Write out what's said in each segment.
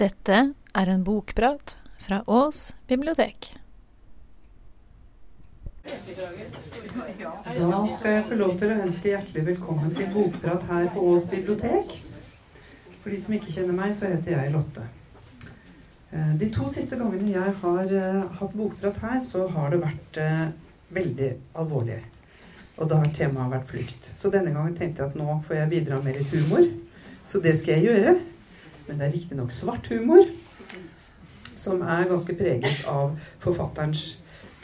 Dette er en bokprat fra Ås bibliotek. Da skal jeg få lov til å ønske hjertelig velkommen til bokprat her på Ås bibliotek. For de som ikke kjenner meg, så heter jeg Lotte. Eh, De to siste gangene jeg har eh, hatt bokprat her, så har det vært eh, veldig alvorlig. Og da har temaet vært flukt. Så denne gangen tenkte jeg at nå får jeg bidra med litt humor. Så det skal jeg gjøre. Men det er riktignok svart humor, som er ganske preget av forfatterens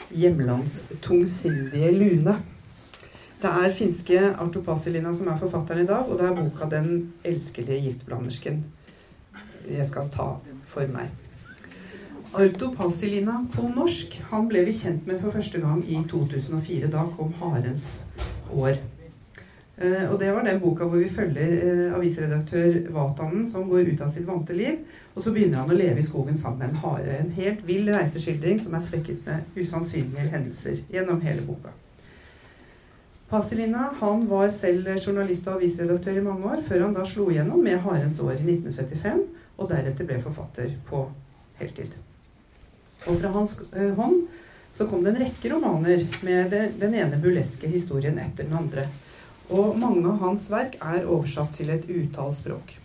hjemlands tungsindige lune. Det er finske Arto Pasilina som er forfatteren i dag, og det er boka 'Den elskelige giftblandersken' jeg skal ta for meg. Arto Pasilina på norsk han ble vi kjent med for første gang i 2004. Da kom Harens år. Eh, og det var den boka hvor vi følger eh, avisredaktør Vatanen som går ut av sitt vante liv, og så begynner han å leve i skogen sammen med en hare. En helt vill reiseskildring som er spekket med usannsynlige hendelser gjennom hele boka. Pasilina han var selv journalist og avisredaktør i mange år, før han da slo igjennom med 'Harens år' i 1975, og deretter ble forfatter på heltid. Og fra hans eh, hånd så kom det en rekke romaner med den ene burleske historien etter den andre. Og mange av hans verk er oversatt til et utall språk.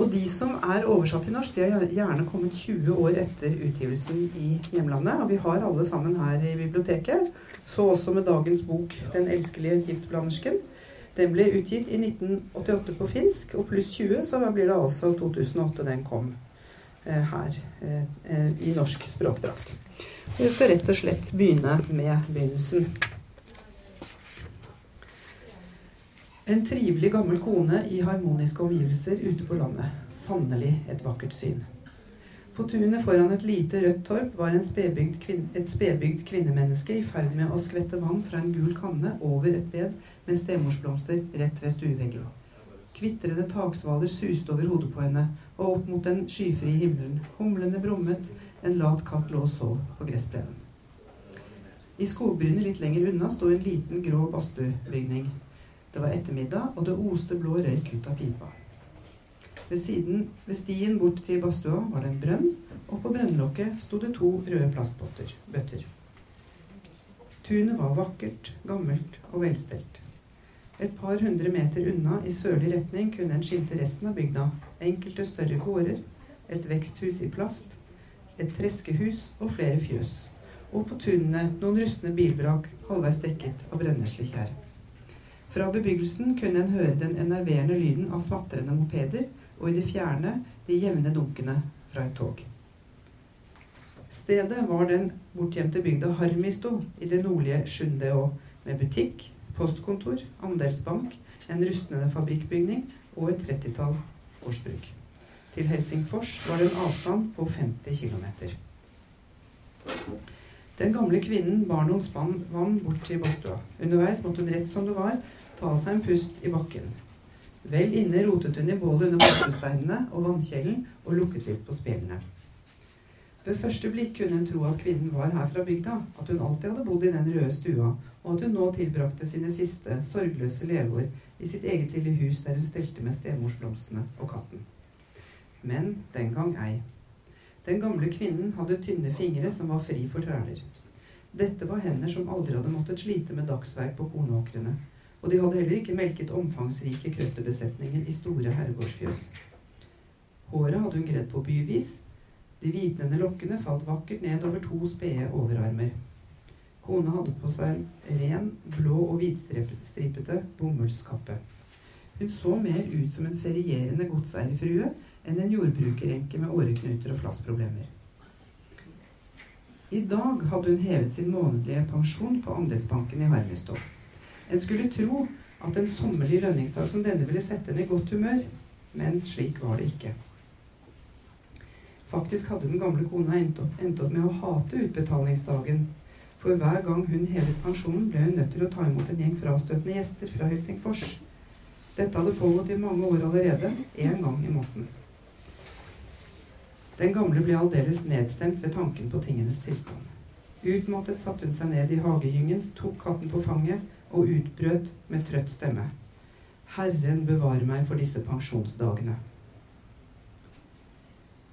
Og de som er oversatt til norsk, de har gjerne kommet 20 år etter utgivelsen i hjemlandet. Og vi har alle sammen her i biblioteket. Så også med dagens bok 'Den elskelige giftblandersken'. Den ble utgitt i 1988 på finsk, og pluss 20, så blir det altså 2008 den kom eh, her eh, eh, i norsk språkdrakt. Vi skal rett og slett begynne med begynnelsen. En trivelig gammel kone i harmoniske omgivelser ute på landet. Sannelig et vakkert syn. På tunet foran et lite rødt torp var spedbygd kvin et spedbygd kvinnemenneske i ferd med å skvette vann fra en gul kanne over et bed med stemorsblomster rett ved stueveggen. Kvitrende taksvaler suste over hodet på henne og opp mot den skyfrie himmelen. Humlene brummet, en lat katt lå og sov på gressplenen. I skogbrynet litt lenger unna sto en liten, grå badstuebygning. Det var ettermiddag, og det oste blå røyk ut av pipa. Ved, siden, ved stien bort til badstua var det en brønn, og på brønnlokket sto det to røde plastbøtter. Tunet var vakkert, gammelt og velstelt. Et par hundre meter unna i sørlig retning kunne en skimte resten av bygda. Enkelte større gårder, et veksthus i plast, et treskehus og flere fjøs. Og på tunene noen rustne bilvrak halvveis dekket av brenneslekjær. Fra bebyggelsen kunne en høre den enerverende lyden av smatrende mopeder, og i det fjerne de jevne dunkene fra et tog. Stedet var den bortgjemte bygda Harmisto i det nordlige Sjundeå, med butikk, postkontor, andelsbank, en rustnende fabrikkbygning og et trettitall årsbruk. Til Helsingfors var det en avstand på 50 km. Den gamle kvinnen bar noen spann vann bort til badstua. Underveis måtte hun rett som det var ta seg en pust i bakken. Vel inne rotet hun i bålet under badstuesteinene og vannkjelen og lukket litt på spjellene. Ved første blikk kunne en tro at kvinnen var her fra bygda, at hun alltid hadde bodd i den røde stua, og at hun nå tilbrakte sine siste, sorgløse leveår i sitt eget lille hus der hun stelte med stemorsblomstene og katten. Men den gang ei. Den gamle kvinnen hadde tynne fingre som var fri for træler. Dette var hender som aldri hadde måttet slite med dagsverk på kornåkrene, og de hadde heller ikke melket omfangsrike krøtterbesetninger i store herregårdsfjøs. Håret hadde hun gredd på byvis. De hvitnende lokkene falt vakkert ned over to spede overarmer. Kona hadde på seg en ren, blå og hvitstripete bomullskappe. Hun så mer ut som en ferierende godseierfrue enn en jordbrukerenke med åreknuter og flassproblemer. I dag hadde hun hevet sin månedlige pensjon på andelsbanken i Harmestad. En skulle tro at en sommerlig lønningsdag som denne ville sette henne i godt humør, men slik var det ikke. Faktisk hadde den gamle kona endt opp, endt opp med å hate utbetalingsdagen, for hver gang hun hevet pensjonen, ble hun nødt til å ta imot en gjeng frastøtende gjester fra Helsingfors. Dette hadde pågått i mange år allerede, én gang i måneden. Den gamle ble aldeles nedstemt ved tanken på tingenes tilstand. Utmattet satte hun seg ned i hagegyngen, tok katten på fanget og utbrøt med trøtt stemme. Herren bevare meg for disse pensjonsdagene.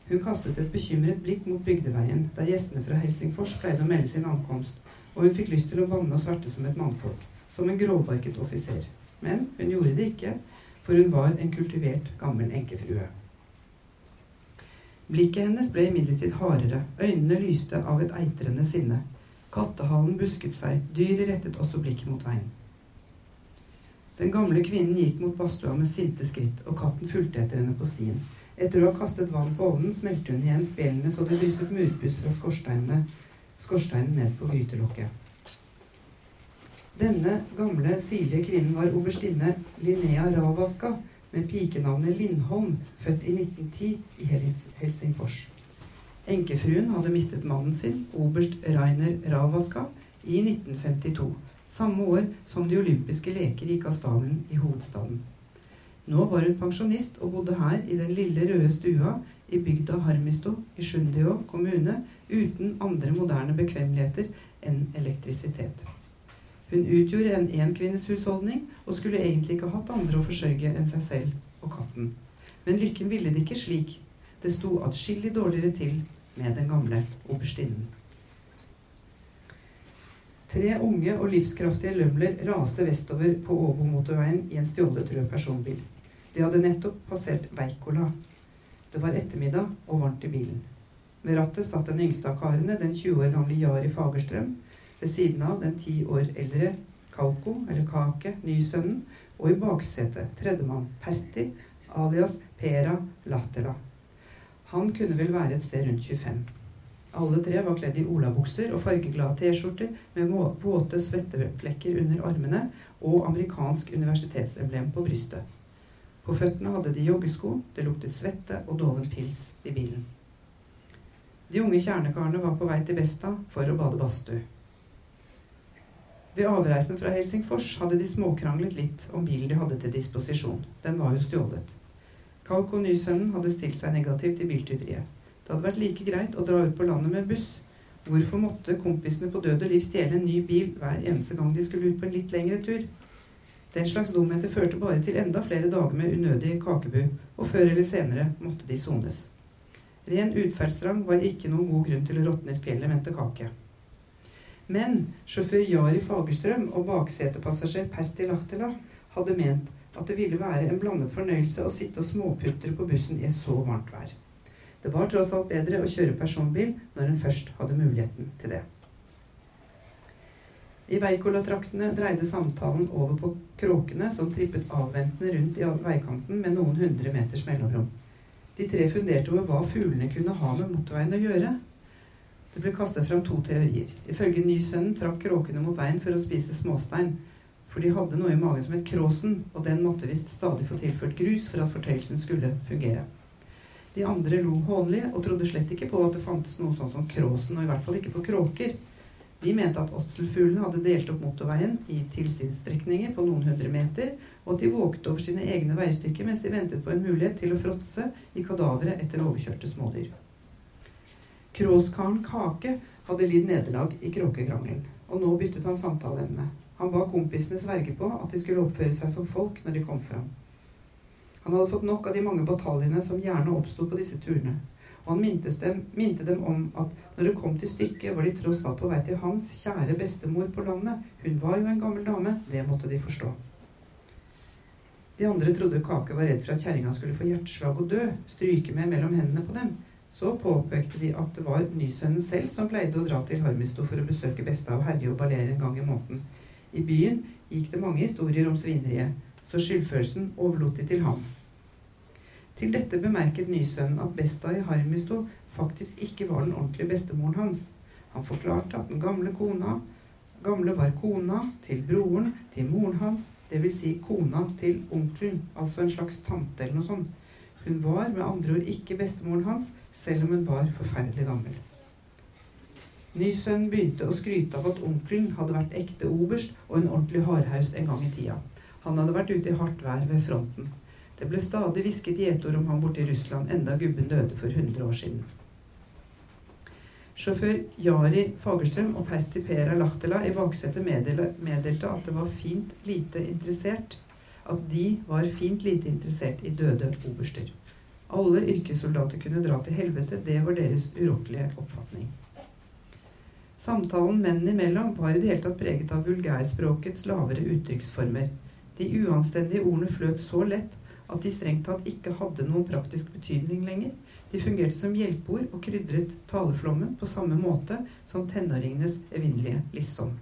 Hun kastet et bekymret blikk mot Bygdeveien, der gjestene fra Helsingfors pleide å melde sin ankomst, og hun fikk lyst til å banne og sverte som et mannfolk, som en grovbarket offiser. Men hun gjorde det ikke, for hun var en kultivert, gammel enkefrue. Blikket hennes ble imidlertid hardere, øynene lyste av et eitrende sinne. Kattehalen busket seg, dyret rettet også blikket mot veien. Den gamle kvinnen gikk mot badstua med sinte skritt, og katten fulgte etter henne på stien. Etter å ha kastet vann på ovnen smelte hun igjen spjellene så det lyset murpuss fra skorsteinene, skorsteinen ned på grytelokket. Denne gamle, sirlige kvinnen var oberstinne Linnea Ravaska med pikenavnet Lindholm, født i 1910 i Helsingfors. Enkefruen hadde mistet mannen sin, oberst Rainer Ravaska, i 1952 samme år som de olympiske leker gikk av stabelen i hovedstaden. Nå var hun pensjonist og bodde her i den lille røde stua i bygda Harmisto i Sjundeå kommune uten andre moderne bekvemmeligheter enn elektrisitet. Hun utgjorde en enkvinnes husholdning og skulle egentlig ikke hatt andre å forsørge enn seg selv og katten. Men lykken ville det ikke slik. Det sto atskillig dårligere til med den gamle oberstinnen. Tre unge og livskraftige lømler raste vestover på Åbo-motorveien i en stjålet rød personbil. De hadde nettopp passert Veikola. Det var ettermiddag og varmt i bilen. Ved rattet satt den yngste av karene, den 20 år gamle Jari Fagerstrøm, ved siden av den ti år eldre Kauko, eller Kake, nysønnen, og i baksetet tredjemann Perti, alias Pera Latela. Han kunne vel være et sted rundt 25. Alle tre var kledd i olabukser og fargeglade T-skjorter med våte svetteflekker under armene og amerikansk universitetsemblem på brystet. På føttene hadde de joggesko, det luktet svette og doven pils i bilen. De unge kjernekarene var på vei til Vesta for å bade badstue. Ved avreisen fra Helsingfors hadde de småkranglet litt om bilen de hadde til disposisjon. Den var jo stjålet. Kauko Nysønnen hadde stilt seg negativt til biltyveriet. Det hadde vært like greit å dra ut på landet med buss. Hvorfor måtte kompisene på død og liv stjele en ny bil hver eneste gang de skulle ut på en litt lengre tur? Den slags dumheter førte bare til enda flere dager med unødig kakebu, og før eller senere måtte de sones. Ren utferdstrang var ikke noen god grunn til å råtne i spjeldet, mente Kake. Men sjåfør Jari Fagerstrøm og baksetepassasjer Perti Lahtela hadde ment at det ville være en blandet fornøyelse å sitte og småputre på bussen i et så varmt vær. Det var tross alt bedre å kjøre personbil når en først hadde muligheten til det. I Veikola-traktene dreide samtalen over på kråkene som trippet avventende rundt i veikanten med noen hundre meters mellomrom. De tre funderte over hva fuglene kunne ha med motorveien å gjøre. Det ble kastet fram to teorier. Ifølge Nysønnen trakk kråkene mot veien for å spise småstein, for de hadde noe i magen som het kråsen, og den måtte visst stadig få tilført grus for at fortøyelsen skulle fungere. De andre lo hånlig og trodde slett ikke på at det fantes noe sånn som kråsen, og i hvert fall ikke på kråker. De mente at åtselfuglene hadde delt opp motorveien i tilsynsstrekninger på noen hundre meter, og at de vågte over sine egne veistykker mens de ventet på en mulighet til å fråtse i kadaveret etter overkjørte smådyr. Kråskaren Kake hadde lidd nederlag i kråkekrangelen, og nå byttet han samtaleemne. Han ba kompisene sverge på at de skulle oppføre seg som folk når de kom fram. Han hadde fått nok av de mange bataljene som gjerne oppsto på disse turene. Og han dem, minte dem om at når det kom til stykket, var de tross alt på vei til hans kjære bestemor på landet. Hun var jo en gammel dame. Det måtte de forstå. De andre trodde Kake var redd for at kjerringa skulle få hjerteslag og dø, stryke med mellom hendene på dem. Så påpekte de at det var nysønnen selv som pleide å dra til Harmisto for å besøke besta og herje og ballere en gang i måneden. I byen gikk det mange historier om svineriet, så skyldfølelsen overlot de til ham. Til dette bemerket nysønnen at Besta i Harmisto faktisk ikke var den ordentlige bestemoren hans. Han forklarte at den gamle kona gamle var kona til broren til moren hans, dvs. Si kona til onkelen, altså en slags tante eller noe sånt. Hun var med andre ord ikke bestemoren hans, selv om hun var forferdelig gammel. Nysønnen begynte å skryte av at onkelen hadde vært ekte oberst og en ordentlig hardhaus en gang i tida. Han hadde vært ute i hardt vær ved fronten. Det ble stadig hvisket gjetord om ham borte i Russland, enda gubben døde for 100 år siden. Sjåfør Jari Fagerstrøm og Perti Pera Lahtela i baksetet meddelte at det var fint lite interessert at de var fint lite interessert i døde oberster. Alle yrkessoldater kunne dra til helvete, det var deres urokkelige oppfatning. Samtalen mennene imellom var i det hele tatt preget av vulgærspråkets lavere uttrykksformer. De uanstendige ordene fløt så lett at de strengt tatt ikke hadde noen praktisk betydning lenger. De fungerte som hjelpeord og krydret taleflommen på samme måte som tenåringenes evinnelige liksom.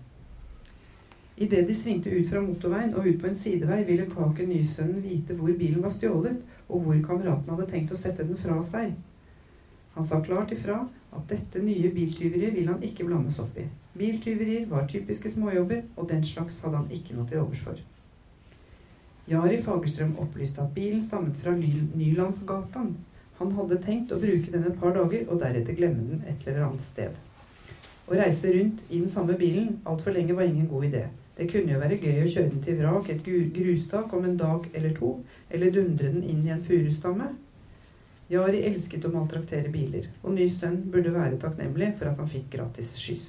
Idet de svingte ut fra motorveien og ut på en sidevei, ville Kaken Nysønnen vite hvor bilen var stjålet, og hvor kameraten hadde tenkt å sette den fra seg. Han sa klart ifra at dette nye biltyveriet ville han ikke blandes opp i. Biltyverier var typiske småjobber, og den slags hadde han ikke noe til overs for. Jari Fagerstrøm opplyste at bilen stammet fra Nylandsgatan. Han hadde tenkt å bruke den et par dager, og deretter glemme den et eller annet sted. Å reise rundt i den samme bilen altfor lenge var ingen god idé. Det kunne jo være gøy å kjøre den til vrak et grustak om en dag eller to, eller dundre den inn i en furustamme. Jari elsket å maltraktere biler, og ny sønn burde være takknemlig for at han fikk gratis skyss.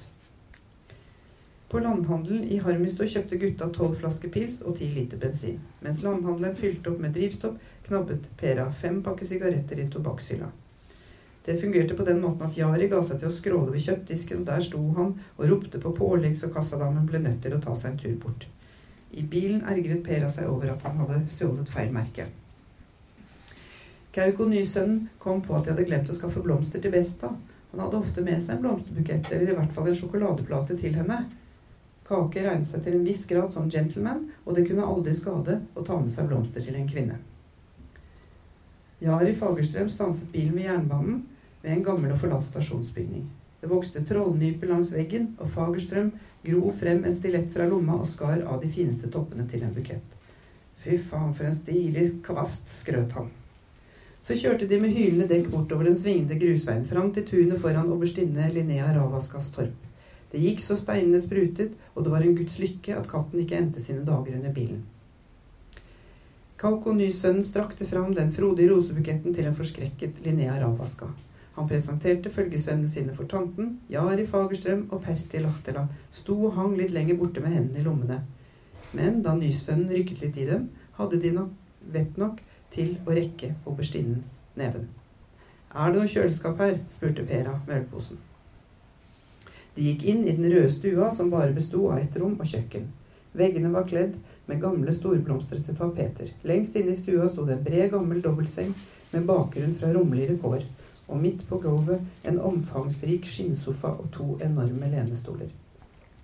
På landhandelen i Harmistad kjøpte gutta tolv flasker pils og ti liter bensin. Mens landhandleren fylte opp med drivstoff, knabbet Pera fem pakker sigaretter i tobakkshylla. Det fungerte på den måten at Jari ga seg til å skråle ved kjøttdisken, og der sto han og ropte på pålegg så kassadamen ble nødt til å ta seg en tur bort. I bilen ergret Pera seg over at han hadde stjålet feil merke. Kauko Nysønnen kom på at de hadde glemt å skaffe blomster til Vesta. Han hadde ofte med seg en blomsterbukett, eller i hvert fall en sjokoladeplate til henne. Kake regnet seg til en viss grad som gentleman, og det kunne aldri skade å ta med seg blomster til en kvinne. Jari Fagerstrøm stanset bilen ved jernbanen ved en gammel og forlatt stasjonsbygning. Det vokste trollnyper langs veggen, og Fagerstrøm gro frem en stilett fra lomma og skar av de fineste toppene til en bukett. Fy faen, for en stilig kvast, skrøt han. Så kjørte de med hylende dekk bortover den svingende grusveien fram til tunet foran oberstinne Linnea Ravaskas torp. Det gikk så steinene sprutet, og det var en guds lykke at katten ikke endte sine dager under bilen. Kaukonysønnen strakte fram den frodige rosebuketten til en forskrekket Linnea Ravaska. Han presenterte følgesvennene sine for tanten. Jari Fagerstrøm og Perti Lahtela sto og hang litt lenger borte med hendene i lommene. Men da Nysønnen rykket litt i dem, hadde de nok vett nok til å rekke oberstinnen neven. Er det noe kjøleskap her? spurte Pera med ølposen. De gikk inn i den røde stua, som bare besto av ett rom og kjøkken. Veggene var kledd med gamle, storblomstrete tapeter. Lengst inne i stua sto det en bred, gammel dobbeltseng med bakgrunn fra romligere kår, og midt på gulvet en omfangsrik skinnsofa og to enorme lenestoler.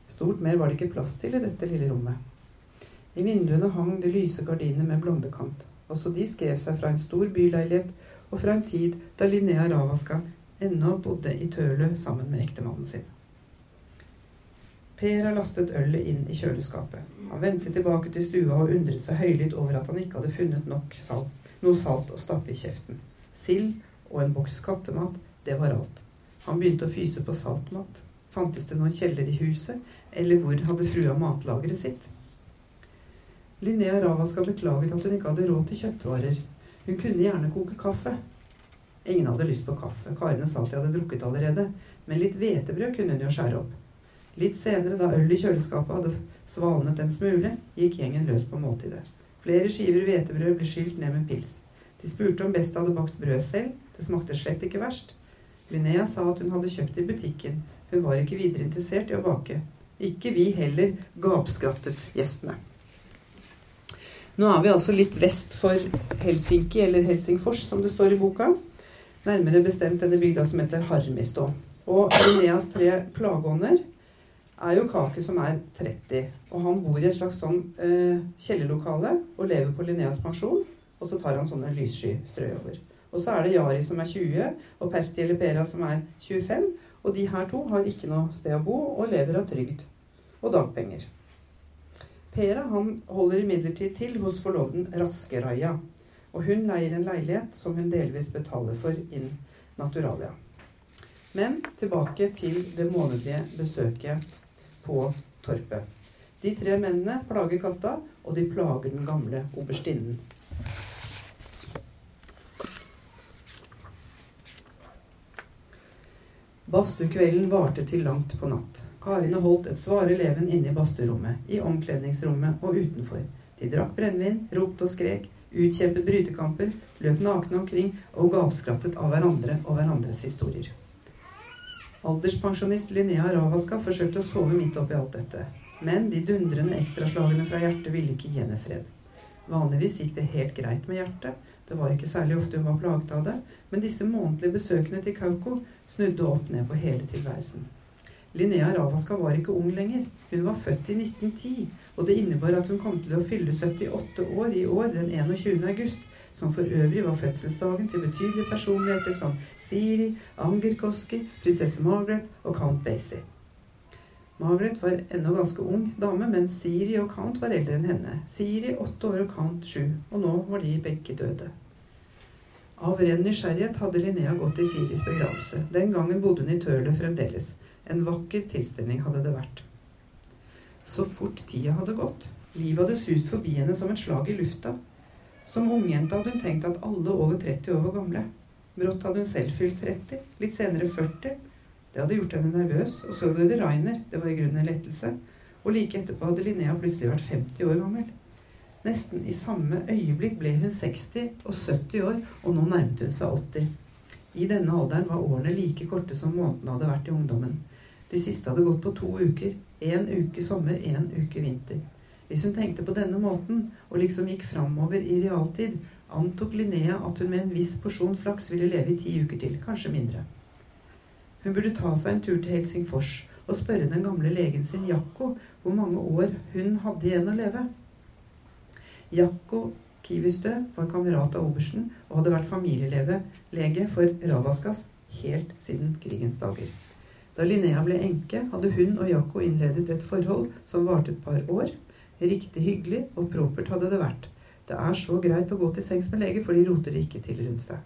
Stort mer var det ikke plass til i dette lille rommet. I vinduene hang det lyse gardiner med blondekant. Også de skrev seg fra en stor byleilighet og fra en tid da Linnea Ravaska ennå bodde i Tølø sammen med ektemannen sin. Per har lastet ølet inn i kjøleskapet. Han vendte tilbake til stua og undret seg høylytt over at han ikke hadde funnet nok salt, noe salt å stappe i kjeften. Sild og en boks kattemat, det var alt. Han begynte å fyse på saltmat. Fantes det noen kjeller i huset, eller hvor hadde frua matlageret sitt? Linnea Ravaska beklaget at hun ikke hadde råd til kjøttvarer. Hun kunne gjerne koke kaffe. Ingen hadde lyst på kaffe. Karene sa at de hadde drukket allerede. Men litt hvetebrød kunne hun jo skjære opp. Litt senere, da øl i kjøleskapet hadde svalnet en smule, gikk gjengen løs på måltidet. Flere skiver hvetebrød ble skylt ned med pils. De spurte om Best hadde bakt brød selv. Det smakte slett ikke verst. Linnea sa at hun hadde kjøpt det i butikken. Hun var ikke videre interessert i å bake. Ikke vi heller, gapskrattet gjestene. Nå er vi altså litt vest for Helsinki, eller Helsingfors, som det står i boka. Nærmere bestemt denne bygda som heter Harmistå. Og Linneas tre plageånder er jo Kake som er 30. Og han bor i et slags sånn eh, kjellerlokale og lever på Linneas pensjon. Og så tar han sånne lyssky strø over. Og så er det Jari som er 20, og Persti eller Pera som er 25. Og de her to har ikke noe sted å bo og lever av trygd og dagpenger. Pera han holder imidlertid til hos forloveden Raskeraja, og hun leier en leilighet som hun delvis betaler for in naturalia. Men tilbake til det månedlige besøket på torpet. De tre mennene plager katta, og de plager den gamle oberstinnen. Badstukvelden varte til langt på natt. Karene holdt et svare leven inne i badstuerommet, i omkledningsrommet og utenfor. De drakk brennevin, ropte og skrek. utkjempet brytekamper, løp nakne omkring og gapskrattet av hverandre og hverandres historier. Alderspensjonist Linnea Ravaska forsøkte å sove midt oppi alt dette. Men de dundrende ekstraslagene fra hjertet ville ikke gi henne fred. Vanligvis gikk det helt greit med hjertet. Det var ikke særlig ofte hun var plaget av det. Men disse månedlige besøkene til Kauko snudde opp ned på hele tilværelsen. Linnea Ravaska var ikke ung lenger. Hun var født i 1910, og det innebar at hun kom til å fylle 78 år i år den 21. august, som for øvrig var fødselsdagen til betydelige personligheter som Siri, Anger Koski, prinsesse Margaret og count Basie. Margaret var ennå ganske ung dame, mens Siri og Count var eldre enn henne. Siri åtte år og Count sju, og nå var de begge døde. Av ren nysgjerrighet hadde Linnea gått i Siris begravelse. Den gangen bodde hun i Tørle fremdeles. En vakker tilstelning hadde det vært. Så fort tida hadde gått. Livet hadde sust forbi henne som et slag i lufta. Som ungjente hadde hun tenkt at alle over 30 år var gamle. Brått hadde hun selv fylt 30, litt senere 40. Det hadde gjort henne nervøs, og så ble det Rainer. Det var i grunnen en lettelse. Og like etterpå hadde Linnea plutselig vært 50 år gammel. Nesten i samme øyeblikk ble hun 60 og 70 år, og nå nærmet hun seg 80. I denne alderen var årene like korte som månedene hadde vært i ungdommen. De siste hadde gått på to uker. Én uke sommer, én uke vinter. Hvis hun tenkte på denne måten, og liksom gikk framover i realtid, antok Linnea at hun med en viss porsjon flaks ville leve i ti uker til, kanskje mindre. Hun burde ta seg en tur til Helsingfors og spørre den gamle legen sin Jakko hvor mange år hun hadde igjen å leve. Jakko Kivistø var kamerat av obersten og hadde vært familielege for Ravaskas helt siden krigens dager. Da Linnea ble enke, hadde hun og Jakko innledet et forhold som varte et par år. Riktig hyggelig og propert hadde det vært. Det er så greit å gå til sengs med lege, for de roter det ikke til rundt seg.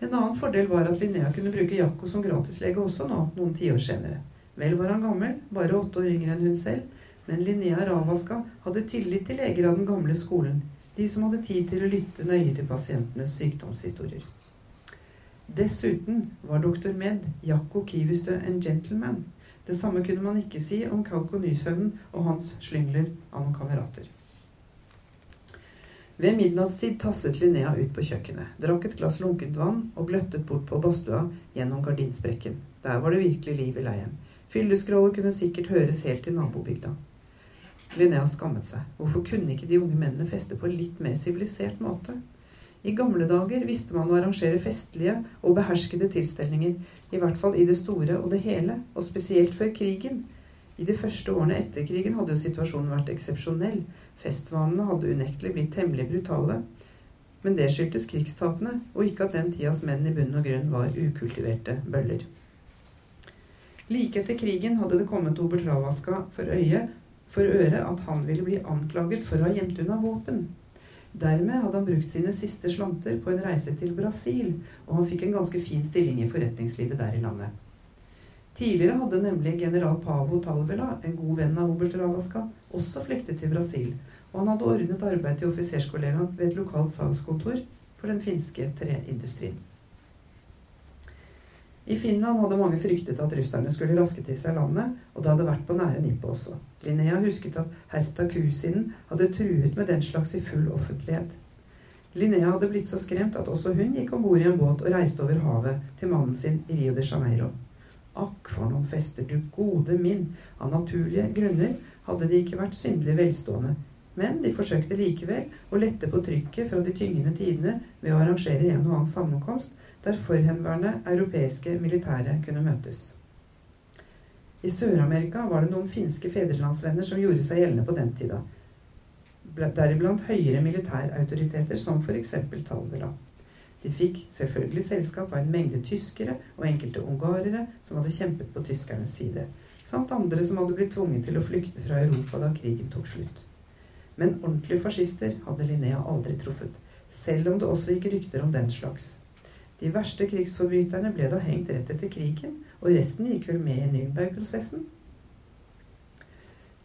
En annen fordel var at Linnea kunne bruke Jakko som gratislege også nå, noen tiår senere. Vel var han gammel, bare åtte år yngre enn hun selv, men Linnea Ravaska hadde tillit til leger av den gamle skolen, de som hadde tid til å lytte nøye til pasientenes sykdomshistorier. Dessuten var doktor Med Jakko Kivistø en gentleman. Det samme kunne man ikke si om Kauko Nysøvnen og hans slyngler av noen kamerater. Ved midnattstid tasset Linnea ut på kjøkkenet, drakk et glass lunkent vann og gløttet bort på badstua gjennom gardinsprekken. Der var det virkelig liv i leien. Fylleskrålet kunne sikkert høres helt til nabobygda. Linnea skammet seg. Hvorfor kunne ikke de unge mennene feste på en litt mer sivilisert måte? I gamle dager visste man å arrangere festlige og beherskede tilstelninger, i hvert fall i det store og det hele, og spesielt før krigen. I de første årene etter krigen hadde jo situasjonen vært eksepsjonell. Festvanene hadde unektelig blitt temmelig brutale. Men det skyldtes krigstapene, og ikke at den tidas menn i bunn og grunn var ukultiverte bøller. Like etter krigen hadde det kommet Obert Ravaska for øye for øre at han ville bli anklaget for å ha gjemt unna våpen. Dermed hadde han brukt sine siste slanter på en reise til Brasil, og han fikk en ganske fin stilling i forretningslivet der i landet. Tidligere hadde nemlig general Pavo Talvela, en god venn av oberst Ravaska, også flyktet til Brasil, og han hadde ordnet arbeid til offiserskollegaen ved et lokalt salgskontor for den finske treindustrien. I Finland hadde mange fryktet at russerne skulle raske til seg landet, og det hadde vært på nære nippet også. Linnea husket at Herta Kusinen hadde truet med den slags i full offentlighet. Linnea hadde blitt så skremt at også hun gikk om bord i en båt og reiste over havet til mannen sin i Rio de Janeiro. Akk, for noen fester, du gode min! Av naturlige grunner hadde de ikke vært syndelig velstående, men de forsøkte likevel å lette på trykket fra de tyngende tidene ved å arrangere en og annen sammenkomst der forhenværende europeiske militære kunne møtes. I Sør-Amerika var det noen finske fedrelandsvenner som gjorde seg gjeldende på den tida. Deriblant høyere militærautoriteter som f.eks. Talvela. De fikk selvfølgelig selskap av en mengde tyskere og enkelte ungarere som hadde kjempet på tyskernes side, samt andre som hadde blitt tvunget til å flykte fra Europa da krigen tok slutt. Men ordentlige fascister hadde Linnea aldri truffet, selv om det også gikk rykter om den slags. De verste krigsforbryterne ble da hengt rett etter krigen, og resten gikk vel med i Nürnberg-prosessen.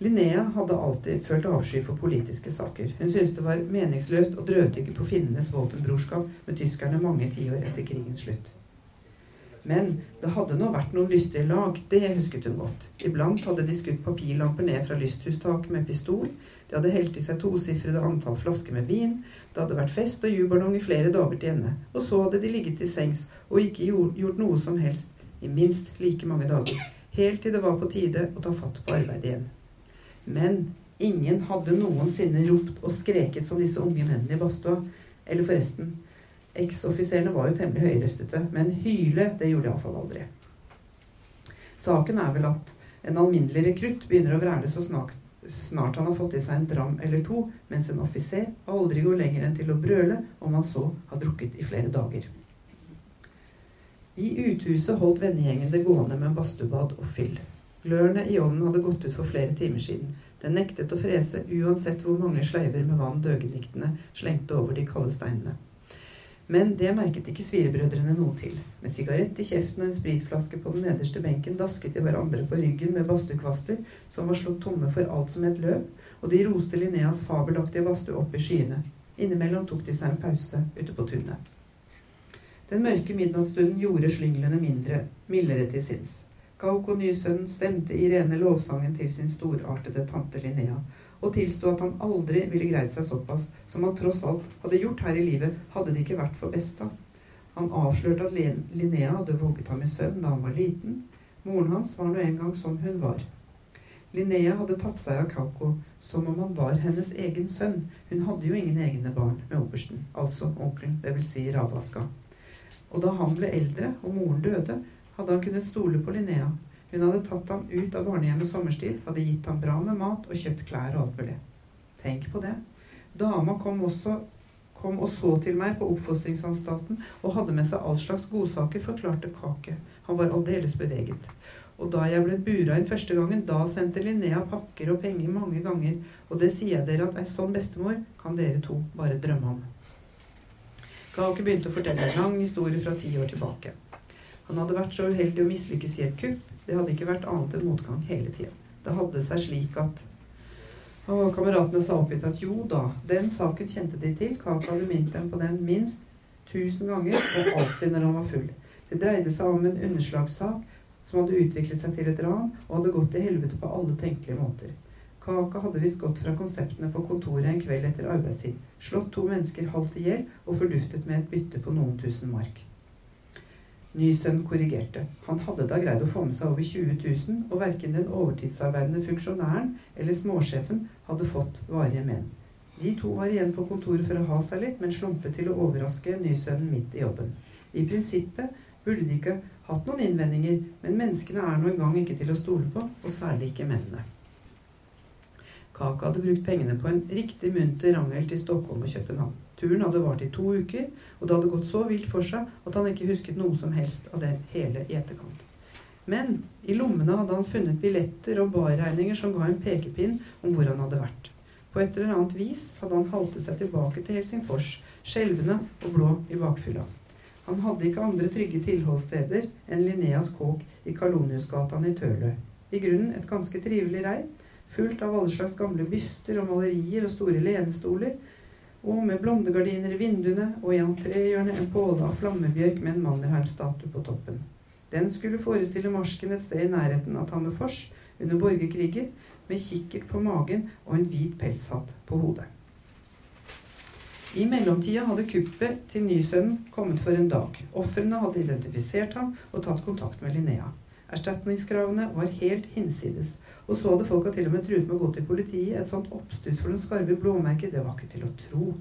Linnea hadde alltid følt avsky for politiske saker. Hun syntes det var meningsløst å drøvtygge på finnenes våpenbrorskap med tyskerne mange tiår etter krigens slutt. Men det hadde nå vært noen lystige lag, det husket hun godt. Iblant hadde de skutt papirlamper ned fra lysthustaket med pistol, de hadde helt i seg tosifrede antall flasker med vin, det hadde vært fest og jubelballong i flere dager til ende, og så hadde de ligget til sengs og ikke gjort noe som helst i minst like mange dager, helt til det var på tide å ta fatt på arbeidet igjen. Men ingen hadde noensinne ropt og skreket som disse unge mennene i badstua, eller forresten, Eksoffiserene var jo temmelig høyrøstete, men hyle, det gjorde de iallfall aldri. Saken er vel at en alminnelig rekrutt begynner å vræle så snart, snart han har fått i seg en dram eller to, mens en offiser aldri går lenger enn til å brøle om han så har drukket i flere dager. I uthuset holdt vennegjengen det gående med badstubad og fyll. Glørne i ovnen hadde gått ut for flere timer siden. Den nektet å frese uansett hvor mange sleiver med vann døgeniktene slengte over de kalde steinene. Men det merket ikke svirebrødrene noe til. Med sigarett i kjeften og en spritflaske på den nederste benken dasket de hverandre på ryggen med badstuekvaster som var slått tomme for alt som het løp, og de roste Linneas fabelaktige badstue opp i skyene. Innimellom tok de seg en pause ute på tunet. Den mørke midnattsstunden gjorde slynglene mindre, mildere til sinns. Gauk og nysønnen stemte i rene lovsangen til sin storartede tante Linnea, og tilsto at han aldri ville greid seg såpass som han tross alt hadde gjort her i livet, hadde det ikke vært for besta. Han avslørte at Linnea hadde våget ham i søvn da han var liten. Moren hans var nå engang som hun var. Linnea hadde tatt seg av Kauko som om han var hennes egen sønn. Hun hadde jo ingen egne barn med obersten, altså onkelen, dvs. Si Ravaska. Og da han ble eldre og moren døde, hadde han kunnet stole på Linnea, hun hadde tatt ham ut av barnehjemmet sommerstid, hadde gitt ham bra med mat og kjøpt klær og alt mulig. Tenk på det. Dama kom også kom og så til meg på oppfostringsanstalten og hadde med seg all slags godsaker, forklarte Kake. Han var aldeles beveget. Og da jeg ble bura inn første gangen, da sendte Linnea pakker og penger mange ganger. Og det sier jeg dere at ei sånn bestemor kan dere to bare drømme om. Kake begynte å fortelle en lang historie fra ti år tilbake. Han hadde vært så uheldig å mislykkes i et kupp det hadde ikke vært annet enn motgang hele tida. Det hadde seg slik at og kameratene sa oppgitt at jo da, den saken kjente de til. Kaka hadde minnet dem på den minst tusen ganger, og alltid når han var full. Det dreide seg om en underslagssak som hadde utviklet seg til et ran, og hadde gått til helvete på alle tenkelige måter. Kaka hadde visst gått fra konseptene på kontoret en kveld etter arbeidstid, slått to mennesker halvt i hjel og forduftet med et bytte på noen tusen mark. Nysønn korrigerte. Han hadde da greid å få med seg over 20 000, og verken den overtidsarbeidende funksjonæren eller småsjefen hadde fått varige men. De to var igjen på kontoret for å ha seg litt, men slumpet til å overraske nysønnen midt i jobben. I prinsippet burde de ikke hatt noen innvendinger, men menneskene er nå engang ikke til å stole på, og særlig ikke mennene. Kaka hadde brukt pengene på en riktig munter rangel til Stockholm og København. Turen hadde vart i to uker, og det hadde gått så vilt for seg at han ikke husket noe som helst av det hele i etterkant. Men i lommene hadde han funnet billetter og barregninger som ga en pekepinn om hvor han hadde vært. På et eller annet vis hadde han haltet seg tilbake til Helsingfors, skjelvende og blå i bakfylla. Han hadde ikke andre trygge tilholdssteder enn Linneas kåk i Karloniusgatan i Tølø. I grunnen et ganske trivelig reir, fullt av alle slags gamle byster og malerier og store lenestoler, og med blondegardiner i vinduene og i entréhjørnet en påle av flammebjørk med en Mannerheim-statue på toppen. Den skulle forestille marsken et sted i nærheten av Tammerfors under borgerkrigen, med kikkert på magen og en hvit pelshatt på hodet. I mellomtida hadde kuppet til nysønnen kommet for en dag. Ofrene hadde identifisert ham og tatt kontakt med Linnea. Erstatningskravene var helt hinsides, og så hadde folka til og med truet med å gå til politiet. Et sånt oppstuss for noen skarve blåmerket, det var ikke til å tro.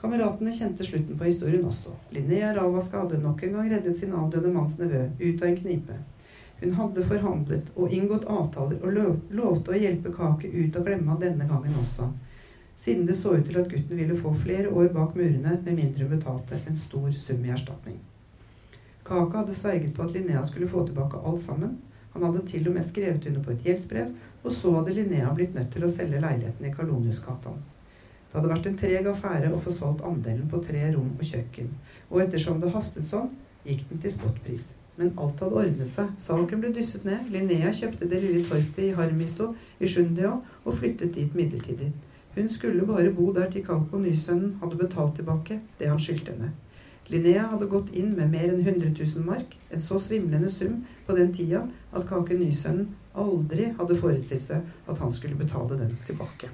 Kameratene kjente slutten på historien også. Linnea Ravaska hadde nok en gang reddet sin avdøde manns nevø ut av en knipe. Hun hadde forhandlet og inngått avtaler og lov, lovte å hjelpe Kake ut av glemma denne gangen også. Siden det så ut til at gutten ville få flere år bak murene med mindre hun betalte en stor sum i erstatning. Kaka hadde sverget på at Linnea skulle få tilbake alt sammen, han hadde til og med skrevet under på et gjeldsbrev, og så hadde Linnea blitt nødt til å selge leiligheten i Karloniusgata. Det hadde vært en treg affære å få solgt andelen på tre rom og kjøkken, og ettersom det hastet sånn, gikk den til spotpris. Men alt hadde ordnet seg. Saken ble dysset ned. Linnea kjøpte det lille torpet i Harmisto i Sjundia og flyttet dit midlertidig. Hun skulle bare bo der til Kalko nysønnen hadde betalt tilbake det han skyldte henne. Linnea hadde gått inn med mer enn 100 000 mark, en så svimlende sum på den tida at Kake Nysønnen aldri hadde forestilt seg at han skulle betale den tilbake.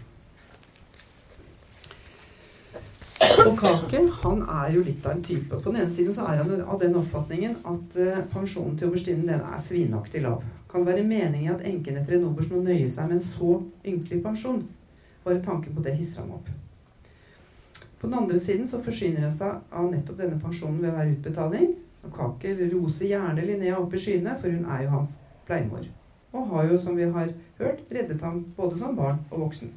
Og Kake han er jo litt av en type. På den ene siden så er han av den oppfatningen at uh, pensjonen til oberstinnen den er svinaktig lav. Kan det være meningen at enken etter en oberst må nøye seg med en så ynkelig pensjon. Bare tanken på det hisser ham opp. På den andre siden så forsyner han seg av nettopp denne pensjonen ved hver utbetaling. Og Kaker roser gjerne Linnea opp i skyene, for hun er jo hans pleiemor. Og har jo, som vi har hørt, reddet ham både som barn og voksen.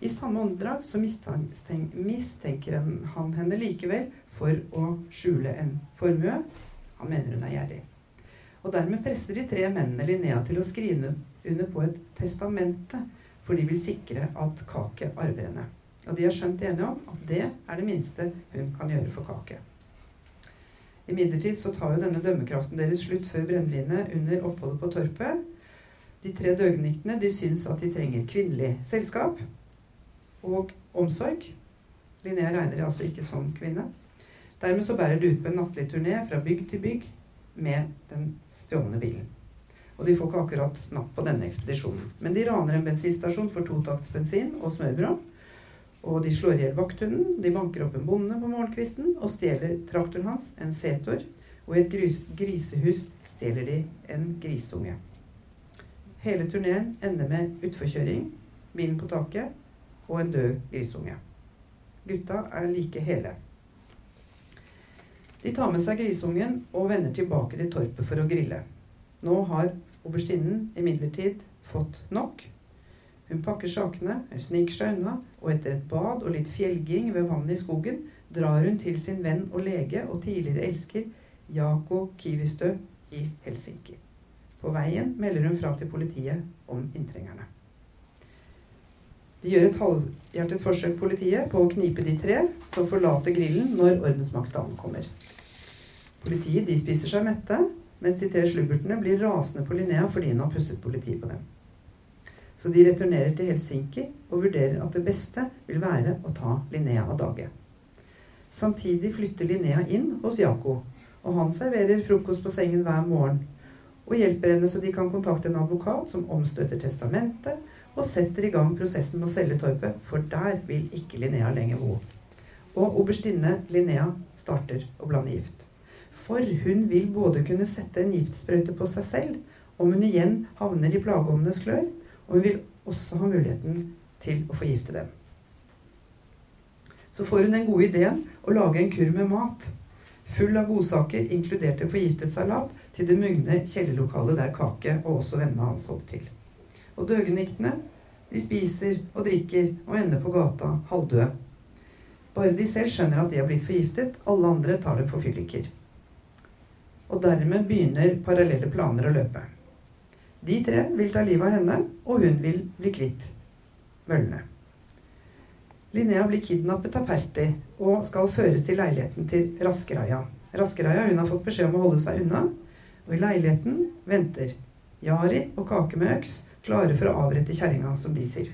I samme åndedrag så mistenker han henne likevel for å skjule en formue. Han mener hun er gjerrig. Og dermed presser de tre mennene Linnea til å skrive under på et testamente, for de vil sikre at Kake arver henne. Og de er skjønt enige om at det er det minste hun kan gjøre for Kake. Imidlertid så tar jo denne dømmekraften deres slutt før brennevinet under oppholdet på torpet. De tre døgniktene de syns at de trenger kvinnelig selskap og omsorg. Linnea regner altså ikke som kvinne. Dermed så bærer de ut på en nattlig turné fra bygg til bygg med den stjålne bilen. Og de får ikke akkurat natt på denne ekspedisjonen. Men de raner en bensinstasjon for totaktsbensin og smørbrød. Og de slår i hjel vakthunden, de banker opp en bonde på morgenkvisten og stjeler traktoren hans, en setor. Og i et gris grisehus stjeler de en grisunge. Hele turneen ender med utforkjøring, bilen på taket og en død grisunge. Gutta er like hele. De tar med seg grisungen og vender tilbake til torpet for å grille. Nå har oberstinnen imidlertid fått nok. Hun pakker sakene, hun sniker seg unna, og etter et bad og litt fjellging ved vannet i skogen drar hun til sin venn og lege og tidligere elsker Jako Kivistø i Helsinki. På veien melder hun fra til politiet om inntrengerne. De gjør et halvhjertet forsøk, politiet, på å knipe de tre som forlater grillen når ordensmakta ankommer. Politiet de spiser seg mette, mens de tre slubbertene blir rasende på Linnea fordi hun har pusset politiet på dem. Så de returnerer til Helsinki og vurderer at det beste vil være å ta Linnea av dage. Samtidig flytter Linnea inn hos Jako, og han serverer frokost på sengen hver morgen og hjelper henne så de kan kontakte en advokat som omstøter testamentet og setter i gang prosessen med å selge torpet, for der vil ikke Linnea lenger bo. Og oberstinne Linnea starter å blande gift. For hun vil både kunne sette en giftsprøyte på seg selv om hun igjen havner i plageåndenes klør, og hun vil også ha muligheten til å forgifte dem. Så får hun den gode ideen å lage en kur med mat, full av godsaker, inkludert en forgiftet salat, til det mugne kjellerlokalet der Kake og også vennene hans holdt til. Og døgeniktene, de spiser og drikker og ender på gata halvdøde. Bare de selv skjønner at de har blitt forgiftet, alle andre tar dem for fylliker. Og dermed begynner parallelle planer å løpe. De tre vil ta livet av henne, og hun vil bli kvitt møllene. Linnea blir kidnappet av Perti og skal føres til leiligheten til Raskeraja. Raskeraja hun har fått beskjed om å holde seg unna, og i leiligheten venter Jari og Kake med øks, klare for å avrette kjerringa, som de sier.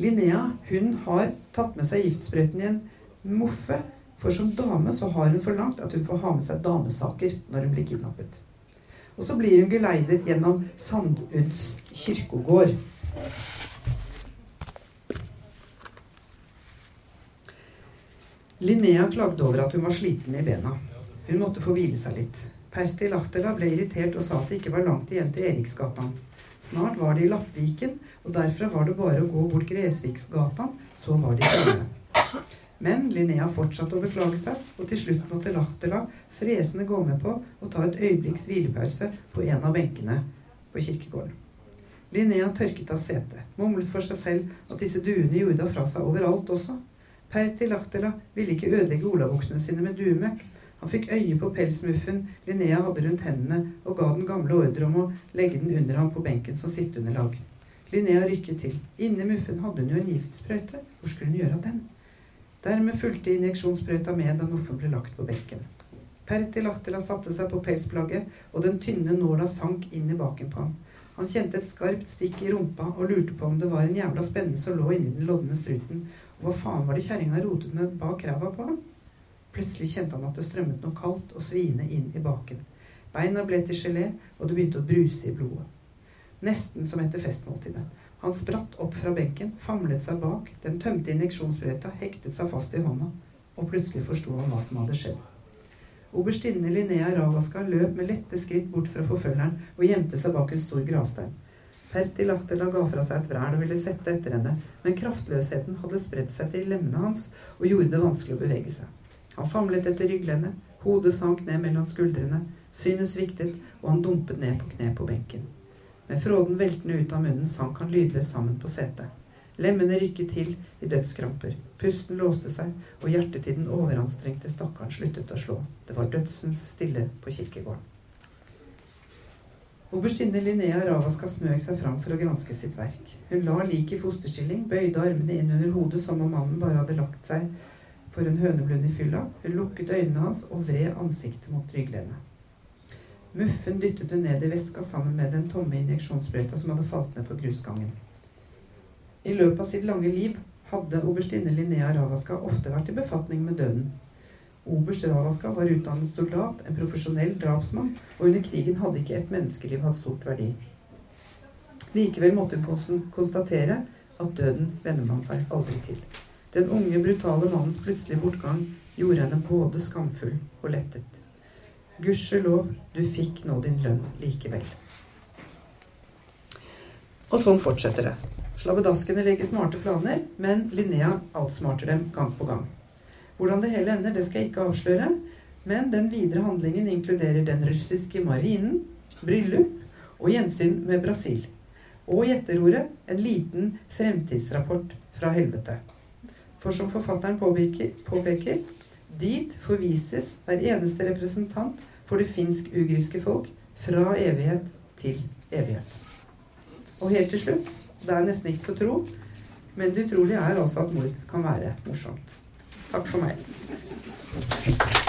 Linnea hun har tatt med seg giftsprøyten i en moffe, for som dame så har hun forlangt at hun får ha med seg damesaker når hun blir kidnappet. Og så blir hun geleidet gjennom Sanduds kirkegård. Linnea klagde over at hun var sliten i bena. Hun måtte få hvile seg litt. Persti Lahtela ble irritert og sa at det ikke var langt igjen til Eriksgata. Snart var de i Lappviken, og derfra var det bare å gå bort Gresviksgata, så var de fremme. Men Linnea fortsatte å beklage seg, og til slutt måtte Lahtela fresende gå med på å ta et øyeblikks hvilepause på en av benkene på kirkegården. Linnea tørket av setet, mumlet for seg selv at disse duene gjorde fra seg overalt også. Perti Lahtela ville ikke ødelegge olabuksene sine med duemøkk. Han fikk øye på pelsmuffen Linnea hadde rundt hendene, og ga den gamle ordre om å legge den under ham på benken som sitteunderlag. Linnea rykket til. Inni muffen hadde hun jo en giftsprøyte. Hvor skulle hun gjøre av den? Dermed fulgte injeksjonssprøyta med da muffen ble lagt på benken. Perti Lahtela satte seg på pelsplagget, og den tynne nåla sank inn i baken på ham. Han kjente et skarpt stikk i rumpa og lurte på om det var en jævla spenne som lå inni den lodne struten, og Hva faen var det kjerringa rotet med bak ræva på ham? Plutselig kjente han at det strømmet noe kaldt og sviende inn i baken. Beina ble til gelé, og det begynte å bruse i blodet. Nesten som etter festmåltidet. Han spratt opp fra benken, famlet seg bak, den tømte injeksjonssprøyta hektet seg fast i hånda, og plutselig forsto han hva som hadde skjedd. Oberstinne Linnea Ravaska løp med lette skritt bort fra forfølgeren og gjemte seg bak en stor gravstein. Perti Lahtela ga fra seg et vræl og ville sette etter henne, men kraftløsheten hadde spredt seg til lemmene hans og gjorde det vanskelig å bevege seg. Han famlet etter rygglendet, hodet sank ned mellom skuldrene, synet sviktet, og han dumpet ned på kne på benken. Med fråden veltende ut av munnen sank han lydløst sammen på setet. Lemmene rykket til i dødskramper. Pusten låste seg, og hjertet til den overanstrengte stakkaren sluttet å slå. Det var dødsens stille på kirkegården. Oberstinne Linnea Ravaska smøg seg fram for å granske sitt verk. Hun la liket i fosterstilling, bøyde armene inn under hodet som om mannen bare hadde lagt seg for en høneblund i fylla. Hun lukket øynene hans og vred ansiktet mot rygglenet. Muffen dyttet hun ned i veska sammen med den tomme injeksjonssprøyta som hadde falt ned på grusgangen. I løpet av sitt lange liv hadde oberstinne Linnea Ravaska ofte vært i befatning med døden. Oberst Ravaska var utdannet soldat, en profesjonell drapsmann, og under krigen hadde ikke et menneskeliv hatt stort verdi. Likevel måtte hun konstatere at døden venner man seg aldri til. Den unge, brutale mannens plutselige bortgang gjorde henne både skamfull og lettet. Gudskjelov, du fikk nå din lønn likevel. Og sånn fortsetter det. Slabbedaskene legger smarte planer, men Linnea outsmarter dem gang på gang. Hvordan det hele ender, det skal jeg ikke avsløre. Men den videre handlingen inkluderer den russiske marinen, bryllup og gjensyn med Brasil. Og gjetterordet en liten fremtidsrapport fra helvete. For som forfatteren påpeker, påpeker dit forvises hver eneste representant for det finsk-ugriske folk fra evighet til evighet. Og helt til slutt det er nesten ikke å tro, men det utrolige er altså at mord kan være morsomt. Takk for meg.